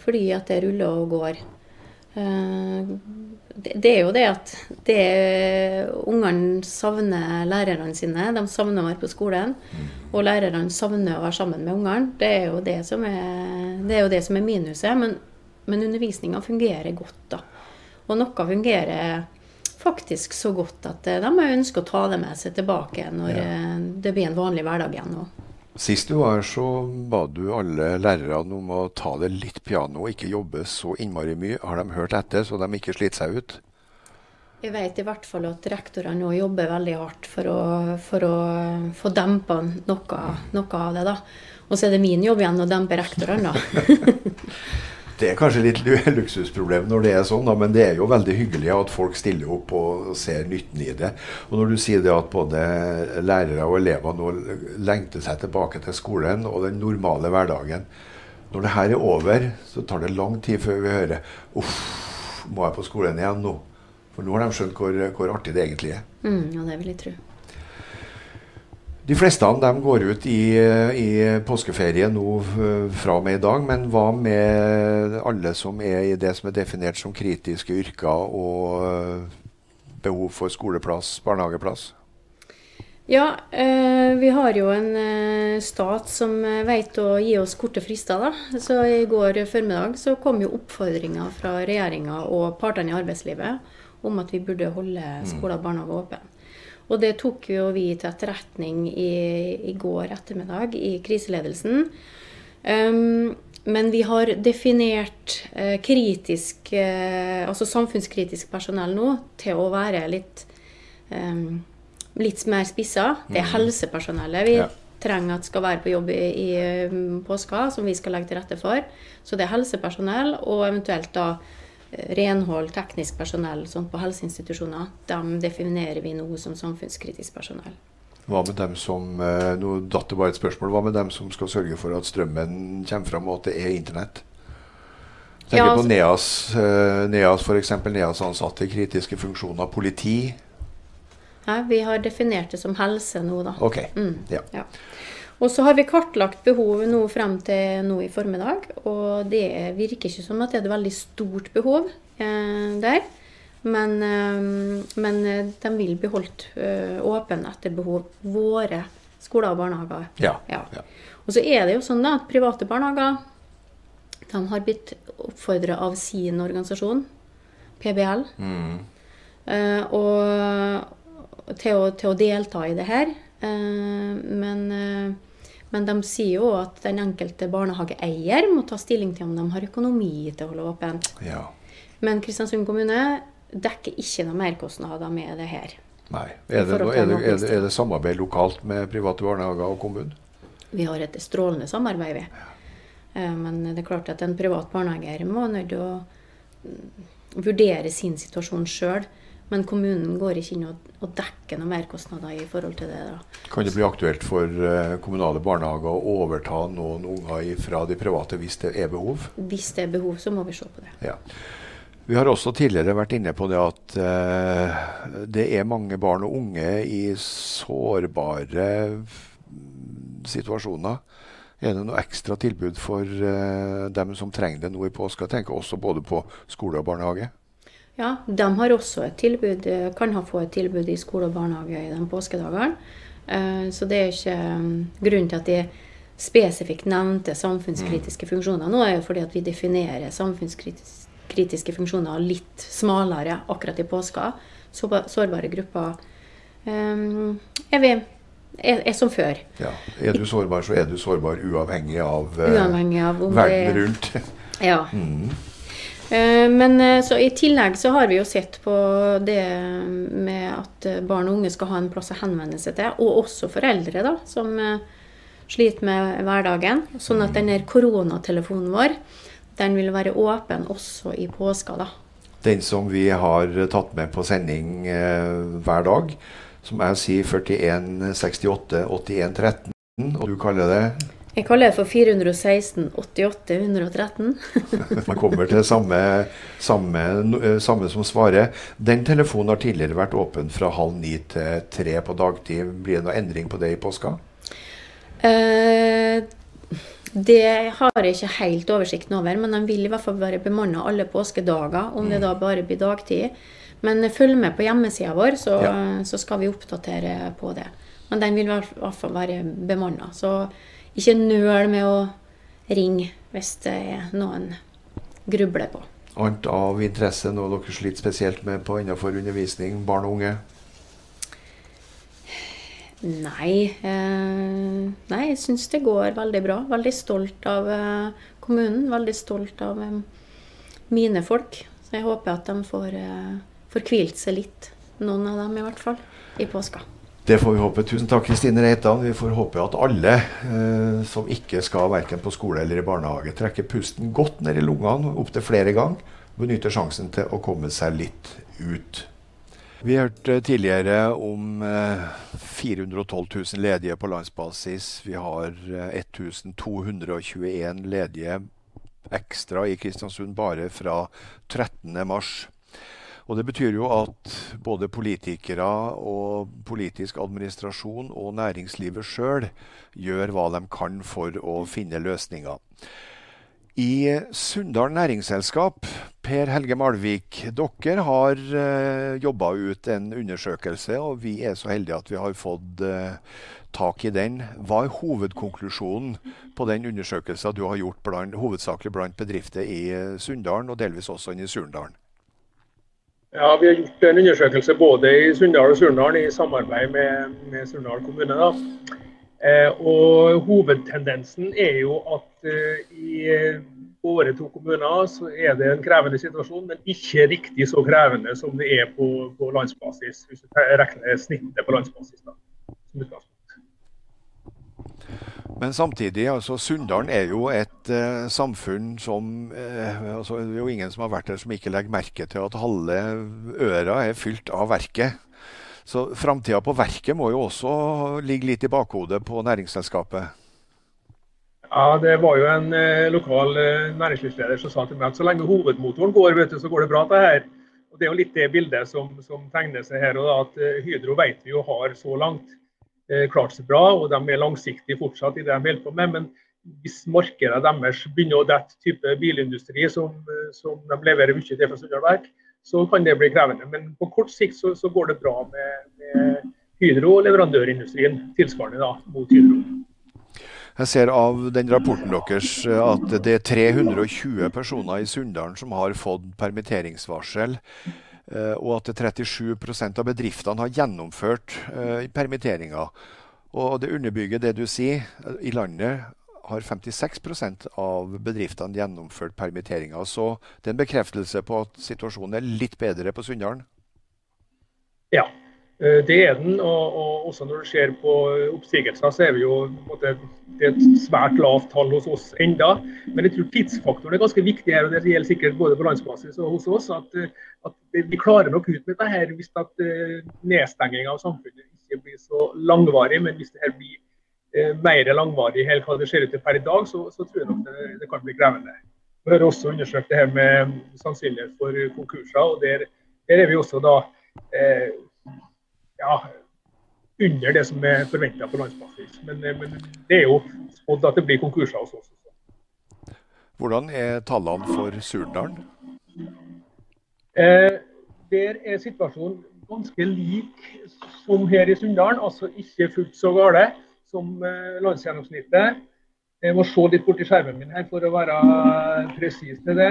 fordi at det ruller og går. Eh, det er jo det at det ungene savner lærerne sine. De savner å være på skolen. Mm. Og lærerne savner å være sammen med ungene. Det er jo det som er, det er, det som er minuset. Men, men undervisninga fungerer godt, da. Og noe fungerer faktisk så godt at de ønsker å ta det med seg tilbake når ja. det blir en vanlig hverdag igjen. Også. Sist du var her, så ba du alle lærerne om å ta det litt piano ikke jobbe så innmari mye. Har de hørt etter, så de ikke sliter seg ut? Jeg vet i hvert fall at rektorene nå jobber veldig hardt for å, for å få dempa noe, noe, av det. da. Og så er det min jobb igjen å dempe rektorene, da. Det er kanskje litt luksusproblem når det er sånn, da, men det er jo veldig hyggelig at folk stiller opp og ser nytten i det. Og når du sier det at både lærere og elever nå lengter seg tilbake til skolen og den normale hverdagen Når det her er over, så tar det lang tid før vi hører Uff, må jeg på skolen igjen nå? For nå har de skjønt hvor, hvor artig det egentlig er. Mm, ja, det vil jeg tro. De fleste av dem går ut i, i påskeferie nå eh, fra og med i dag. Men hva med alle som er i det som er definert som kritiske yrker og eh, behov for skoleplass, barnehageplass? Ja, eh, vi har jo en eh, stat som vet å gi oss korte frister. da. Så I går formiddag så kom jo oppfordringer fra regjeringa og partene i arbeidslivet om at vi burde holde mm. skoler og barnehager åpne. Og det tok jo vi til etterretning i, i går ettermiddag i kriseledelsen. Um, men vi har definert uh, kritisk, uh, altså samfunnskritisk personell nå til å være litt, um, litt mer spissa. Det er mm. helsepersonellet vi ja. trenger at skal være på jobb i, i um, påska, som vi skal legge til rette for. Så det er helsepersonell og eventuelt da renhold, teknisk personell sånn på helseinstitusjoner, dem definerer vi nå som samfunnskritisk personell. Hva med dem som eh, nå datt det bare et spørsmål, hva med dem som skal sørge for at strømmen kommer fram, og at det er internett? Tenker ja, altså, på NEAS, uh, NEAS f.eks. NEAS ansatte kritiske funksjoner. Politi? Ja, vi har definert det som helse nå, da. Ok, mm, ja. ja. Og så har vi kartlagt behovet nå frem til nå i formiddag. Og det virker ikke som at det er et veldig stort behov eh, der. Men, eh, men, eh, de vil bli holdt eh, åpne etter behov. Våre skoler og barnehager. Ja, ja. ja. Og så er det jo sånn da, at private barnehager de har blitt oppfordra av sin organisasjon, PBL, mm. eh, og, til, å, til, å, delta i det her. Eh, men men de sier jo at den enkelte barnehageeier må ta stilling til om de har økonomi til å holde åpent. Ja. Men Kristiansund kommune dekker ikke noen merkostnader med det her. Nei. Er det, er, det, er, det, er det, samarbeid lokalt med private barnehager og kommunen? Vi har et strålende samarbeid, vi. Ja. Eh, men det er klart at en privat barnehageeier må nødt til å mm, vurdere sin situasjon sjøl. Men kommunen går ikke inn og, og dekker noen merkostnader i forhold til det. Da. Kan det bli aktuelt for uh, kommunale barnehager å overta noen unger fra de private hvis det er behov? Hvis det er behov, så må vi se på det. Ja. Vi har også tidligere vært inne på det at eh, det er mange barn og unge i sårbare situasjoner. Er det noe ekstra tilbud for eh, dem som trenger det nå i påska? Jeg tenker også både på skole og barnehage. Ja, de har også et tilbud, eh, kan ha få et tilbud i skole og barnehage i de påskedagene. Eh, så det er ikke mm, grunnen til at de spesifikt nevnte samfunnskritiske mm. funksjoner nå, er jo fordi at vi definerer samfunnskritiske funksjoner litt smalere akkurat i påska. Sårbare grupper um, er vi er, er, som før. Ja. Er du sårbar, så er du sårbar uavhengig av, uavhengig av verden rundt. ja. Mm. Eh, men eh, så I tillegg så har vi jo sett på det med at barn og unge skal ha en plass å henvende seg til, og også foreldre da, som eh, sliter med hverdagen. Sånn at denne koronatelefonen vår den vil være åpen også i påska. da. Den som vi har tatt med på sending eh, hver dag, som jeg sier 41 68 81 13, og du kaller det jeg kaller det for 416 88 113. Man kommer til samme, samme, eh, samme, som svarer. Den telefonen har tidligere vært åpen fra halv ni til tre på dagtid. Blir det noe endring på det i påska? Eh, det har jeg ikke helt oversikten over, men de vil i hvert fall være bemanna alle påskedager. Om det mm. da bare blir dagtid. Men følg med på hjemmesida vår, så, ja. så, skal vi oppdatere på det. Men den vil i hvert fall være bemanna. Ikke nøl med å ringe hvis det er noen grubler på. Annet av interesse noe dere sliter spesielt med på innenfor undervisning, barn og unge? Nei. Eh, nei, jeg syns det går veldig bra. Veldig stolt av eh, kommunen. Veldig stolt av eh, mine folk. Så jeg håper at de får, eh, får hvilt seg litt. Noen av dem i hvert fall. I påska. Det får vi håpe. Tusen takk, Kristine Reitan. Vi får håpe at alle eh, som ikke skal verken på skole eller i barnehage, trekker pusten godt ned i lungene opptil flere ganger. Benytter sjansen til å komme seg litt ut. Vi hørte tidligere om eh, 412 000 ledige på landsbasis. Vi har eh, 1221 ledige ekstra i Kristiansund bare fra 13.3. Og Det betyr jo at både politikere og politisk administrasjon og næringslivet sjøl gjør hva de kan for å finne løsninger. I Sunndal Næringsselskap, Per Helge Malvik, dere har eh, jobba ut en undersøkelse, og vi er så heldige at vi har fått uh, tak i den. Hva er hovedkonklusjonen på den undersøkelsen du har gjort blant, hovedsakelig blant bedrifter i uh, Sunndalen, og delvis også i Surndalen? Ja, Vi har gjort en undersøkelse både i Sunndal og Surnadal i samarbeid med, med Surnadal kommune. Eh, og Hovedtendensen er jo at eh, i våre to kommuner så er det en krevende situasjon, men ikke riktig så krevende som det er på, på landsbasis, hvis du snittet på landsbasis. da, som utgangspunkt. Men samtidig, altså Sunndalen er jo et eh, samfunn som eh, altså, Det er jo ingen som har vært der som ikke legger merke til at halve øra er fylt av verket. Så framtida på verket må jo også ligge litt i bakhodet på næringsselskapet? Ja, det var jo en eh, lokal næringslivsleder som sa til meg at så lenge hovedmotoren går, vet du, så går det bra. det her. Og Det er jo litt det bildet som, som tegner seg her. og da, at Hydro vet vi jo har så langt Eh, klart seg bra, og de er langsiktige fortsatt i det de holder på med. Men hvis markedet deres begynner å dette type bilindustri, som, eh, som de leverer mye til fra Sunndalverk, så kan det bli krevende. Men på kort sikt så, så går det bra med, med Hydro og leverandørindustrien tilsvarende da, mot Hydro. Jeg ser av den rapporten deres at det er 320 personer i Sunndalen som har fått permitteringsvarsel. Eh, og at 37% av bedriftene har gjennomført uh, permitteringer. Og det underbygger det du sier. I landet har 56% av bedriftene gjennomført permitteringer. Så det er en bekreftelse på at situasjonen er litt bedre på Sunndalen? Ja, Eh, det er den. Og, og, også når det skjer på oppsigelser, så er vi jo måte, det er et svært lavt tall hos oss enda. Men jeg tror tidsfaktoren er ganske viktig her, og det gjelder sikkert både på landsbasis og hos oss. At, at vi klarer nok ut med dette her hvis at nedstenginga av samfunnet ikke blir så langvarig. Men hvis det her blir eh, mer langvarig enn hva det ser ut til per i dag, så, så tror jeg nok det, det, kan bli krevende. Vi har også undersøkt det her med sannsynlighet for konkurser. og der, der er vi også da uh, ja, under det som er forventa på landsbasis. Men, eh, men, det er jo spådd at det blir konkurser hos oss. Hvordan er tallene for Surdalen? Eh, der er situasjonen ganske lik som her i Sunndalen. Altså ikke fullt så gale som eh, landsgjennomsnittet. Jeg må se litt bort i skjermen min her for å være presis til det.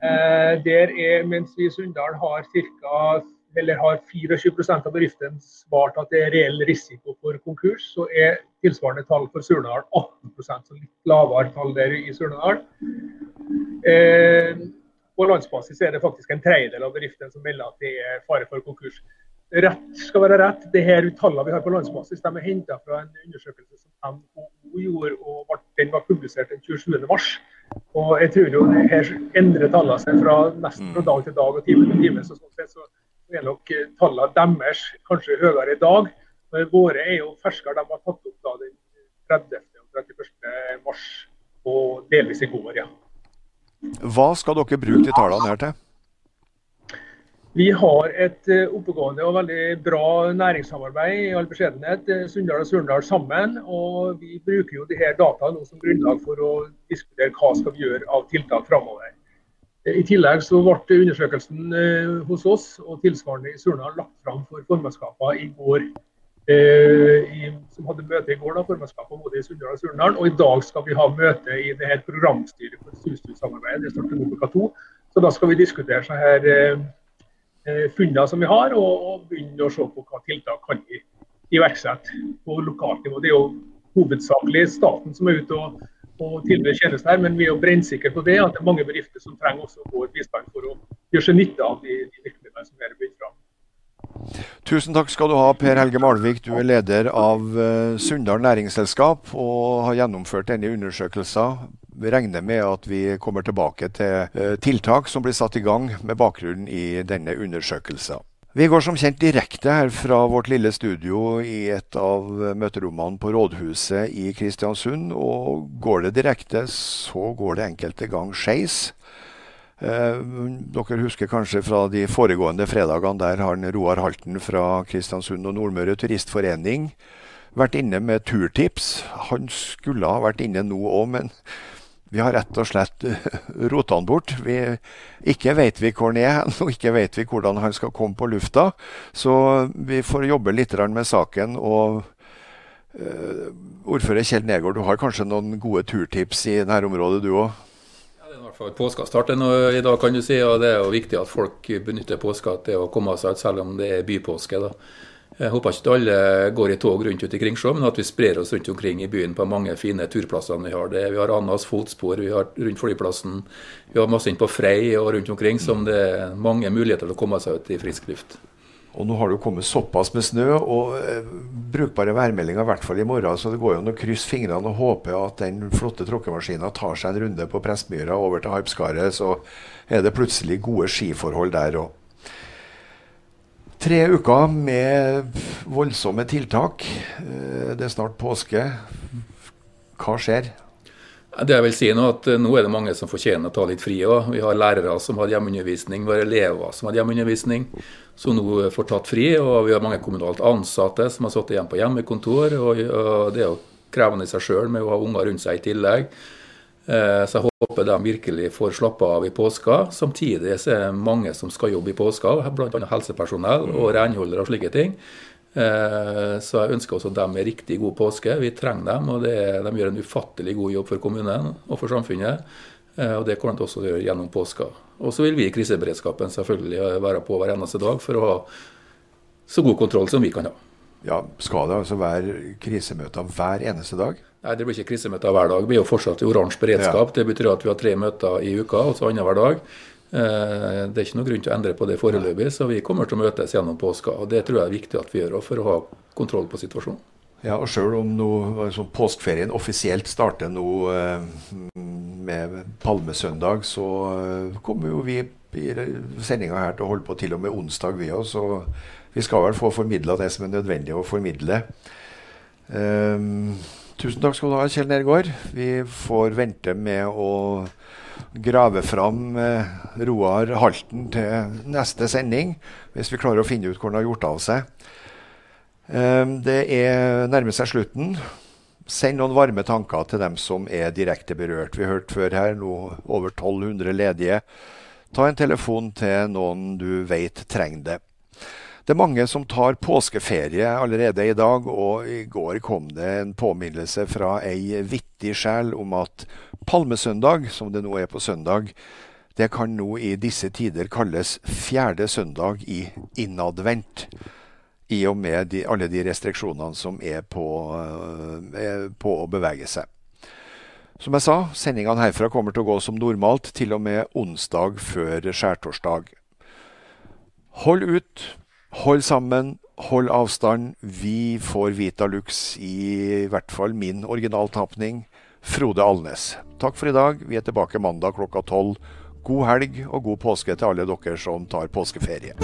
Eh, der er, mens vi i Sunndal har ca eller har 24% av bedriftene svart at det er reell risiko for konkurs, så er tilsvarende tall for Surnadal 18% så litt lavere tall der i Surnadal. Eh, på landsbasis er det faktisk en tredjedel av bedriftene som melder at det er fare for konkurs. Rett skal være rett. Det her Tallene vi har på landsbasis er henta fra en undersøkelse som NHO gjorde, og den var publisert den 27.3. Og jeg tror jo det her endrer tallene seg fra nesten fra dag til dag og time til time. Så sånn så er nok tallene deres kanskje høyere i dag. Men våre er jo ferskere. De har tatt opp da den 30. og 31. mars og delvis i går, ja. Hva skal dere bruke de tallene her til? Vi har et eh, oppegående og veldig bra næringssamarbeid i all beskjedenhet, eh, Sunndal og Surndal sammen. og Vi bruker jo de her dataene som grunnlag for å diskutere hva skal vi gjøre av tiltak framover. Eh, I tillegg så ble undersøkelsen hos oss og tilsvarende i Surnadal lagt fram for formannskapene i går. I, som hadde møte i går, da, formannskapet både i Sunndal og Surnadal. Og i dag skal vi ha møte i det her programstyret for SUSTU-samarbeidet. Det starter nå klokka to. Så da skal vi diskutere så her Eh, funnene som vi har, og, og begynne å se på hva tiltak kan vi iverksette på lokalt nivå. Det er jo hovedsakelig staten som er ute og, og tilby tjenester her, men vi er jo brennsikre på det at det er mange bedrifter som trenger også vår bistand for å gjøre seg nytte av de, de virkemidlene som er bygd fram. Tusen takk skal du ha, Per Helge Malvik. Du er leder av uh, Sunndal næringsselskap og har gjennomført denne undersøkelsen vi regner med at vi kommer tilbake til eh, tiltak som blir satt i gang med bakgrunn i denne undersøkelsen. Vi går som kjent direkte her fra vårt lille studio i et av møterommene på Rådhuset i Kristiansund. Og går det direkte, så går det enkelte gang skeis. Eh, dere husker kanskje fra de foregående fredagene. Der har Roar Halten fra Kristiansund og Nordmøre Turistforening vært inne med turtips. Han skulle ha vært inne nå òg, men vi har rett og slett rota han bort. Vi, ikke vet vi hvor han er, og ikke vet vi hvordan han skal komme på lufta. Så vi får jobbe litt med saken. og uh, Ordfører Kjell Nergård, du har kanskje noen gode turtips i dette området, du òg? Det er i hvert fall Påska starter nå i dag, kan du si. og Det er jo viktig at folk benytter påska til å komme seg ut, selv om det er bypåske. da. Jeg håper ikke at alle går i tog rundt ut i Kringsjå, men at vi sprer oss rundt omkring i byen på mange fine turplasser vi har. Det, vi har Annas fotspor, vi har rundt flyplassen, vi har masse inn på Frei og rundt omkring, som det er mange muligheter til å komme seg ut i frisk luft. Og nå har det jo kommet såpass med snø og eh, brukbare værmeldinger, i hvert fall i morgen. Så det går jo an å krysse fingrene og håpe at den flotte tråkkemaskina tar seg en runde på Prestmyra over til Harpskaret. Så er det plutselig gode skiforhold der òg. Tre uker med voldsomme tiltak. Eh, det er snart påske. Hva skjer? Det jeg vil si Nå at eh, nå er det mange som fortjener å ta litt fri. Også. Vi har lærere som har hjemmeundervisning, vi har elever som har hjemmeundervisning, som nå får tatt fri. Og vi har mange kommunalt ansatte som har sittet igjen på hjemmekontor. og Det er jo krevende i seg sjøl med å ha unger rundt seg i tillegg. Eh, så jeg håper de virkelig får slappe av i påska. Samtidig så er det mange som skal jobbe i påska, bl.a. helsepersonell og renholdere og slike ting. Eh, så jeg ønsker også dem en riktig god påske. Vi trenger dem, og det, de gjør en ufattelig god jobb for kommunen og for samfunnet. Eh, og det kommer de også til å gjøre gjennom påska. Og så vil vi i kriseberedskapen selvfølgelig være på hver eneste dag for å ha så god kontroll som vi kan ha. Ja, Skal det altså være krisemøter hver eneste dag? Nei, det blir ikke krisemøter hver dag. Vi er jo fortsatt i oransje beredskap. Ja. Det betyr at vi har tre møter i uka, altså annenhver dag. Eh, det er ikke noen grunn til å endre på det foreløpig, så vi kommer til å møtes gjennom påska. og Det tror jeg er viktig at vi gjør for å ha kontroll på situasjonen. Ja, og Selv om nå, altså, påskeferien offisielt starter nå eh, med palmesøndag, så eh, kommer jo vi i sendinga her til å holde på til og med onsdag, vi òg. Så vi skal vel få formidla det som er nødvendig å formidle. Um, Tusen takk skal du ha, Kjell Nergård. Vi får vente med å grave fram eh, Roar Halten til neste sending, hvis vi klarer å finne ut hvor han har gjort av seg. Eh, det er nærmer seg slutten. Send noen varme tanker til dem som er direkte berørt. Vi har hørt før her nå over 1200 ledige. Ta en telefon til noen du vet trenger det. Det er mange som tar påskeferie allerede i dag, og i går kom det en påminnelse fra ei vittig sjel om at palmesøndag, som det nå er på søndag, det kan nå i disse tider kalles fjerde søndag i innadvendt. I og med de, alle de restriksjonene som er på, eh, er på å bevege seg. Som jeg sa, sendingene herfra kommer til å gå som normalt til og med onsdag før skjærtorsdag. Hold ut, hold sammen, hold avstand. Vi får Vitalux i, i hvert fall min originaltapning. Frode Alnes. Takk for i dag. Vi er tilbake mandag klokka tolv. God helg og god påske til alle dere som tar påskeferie.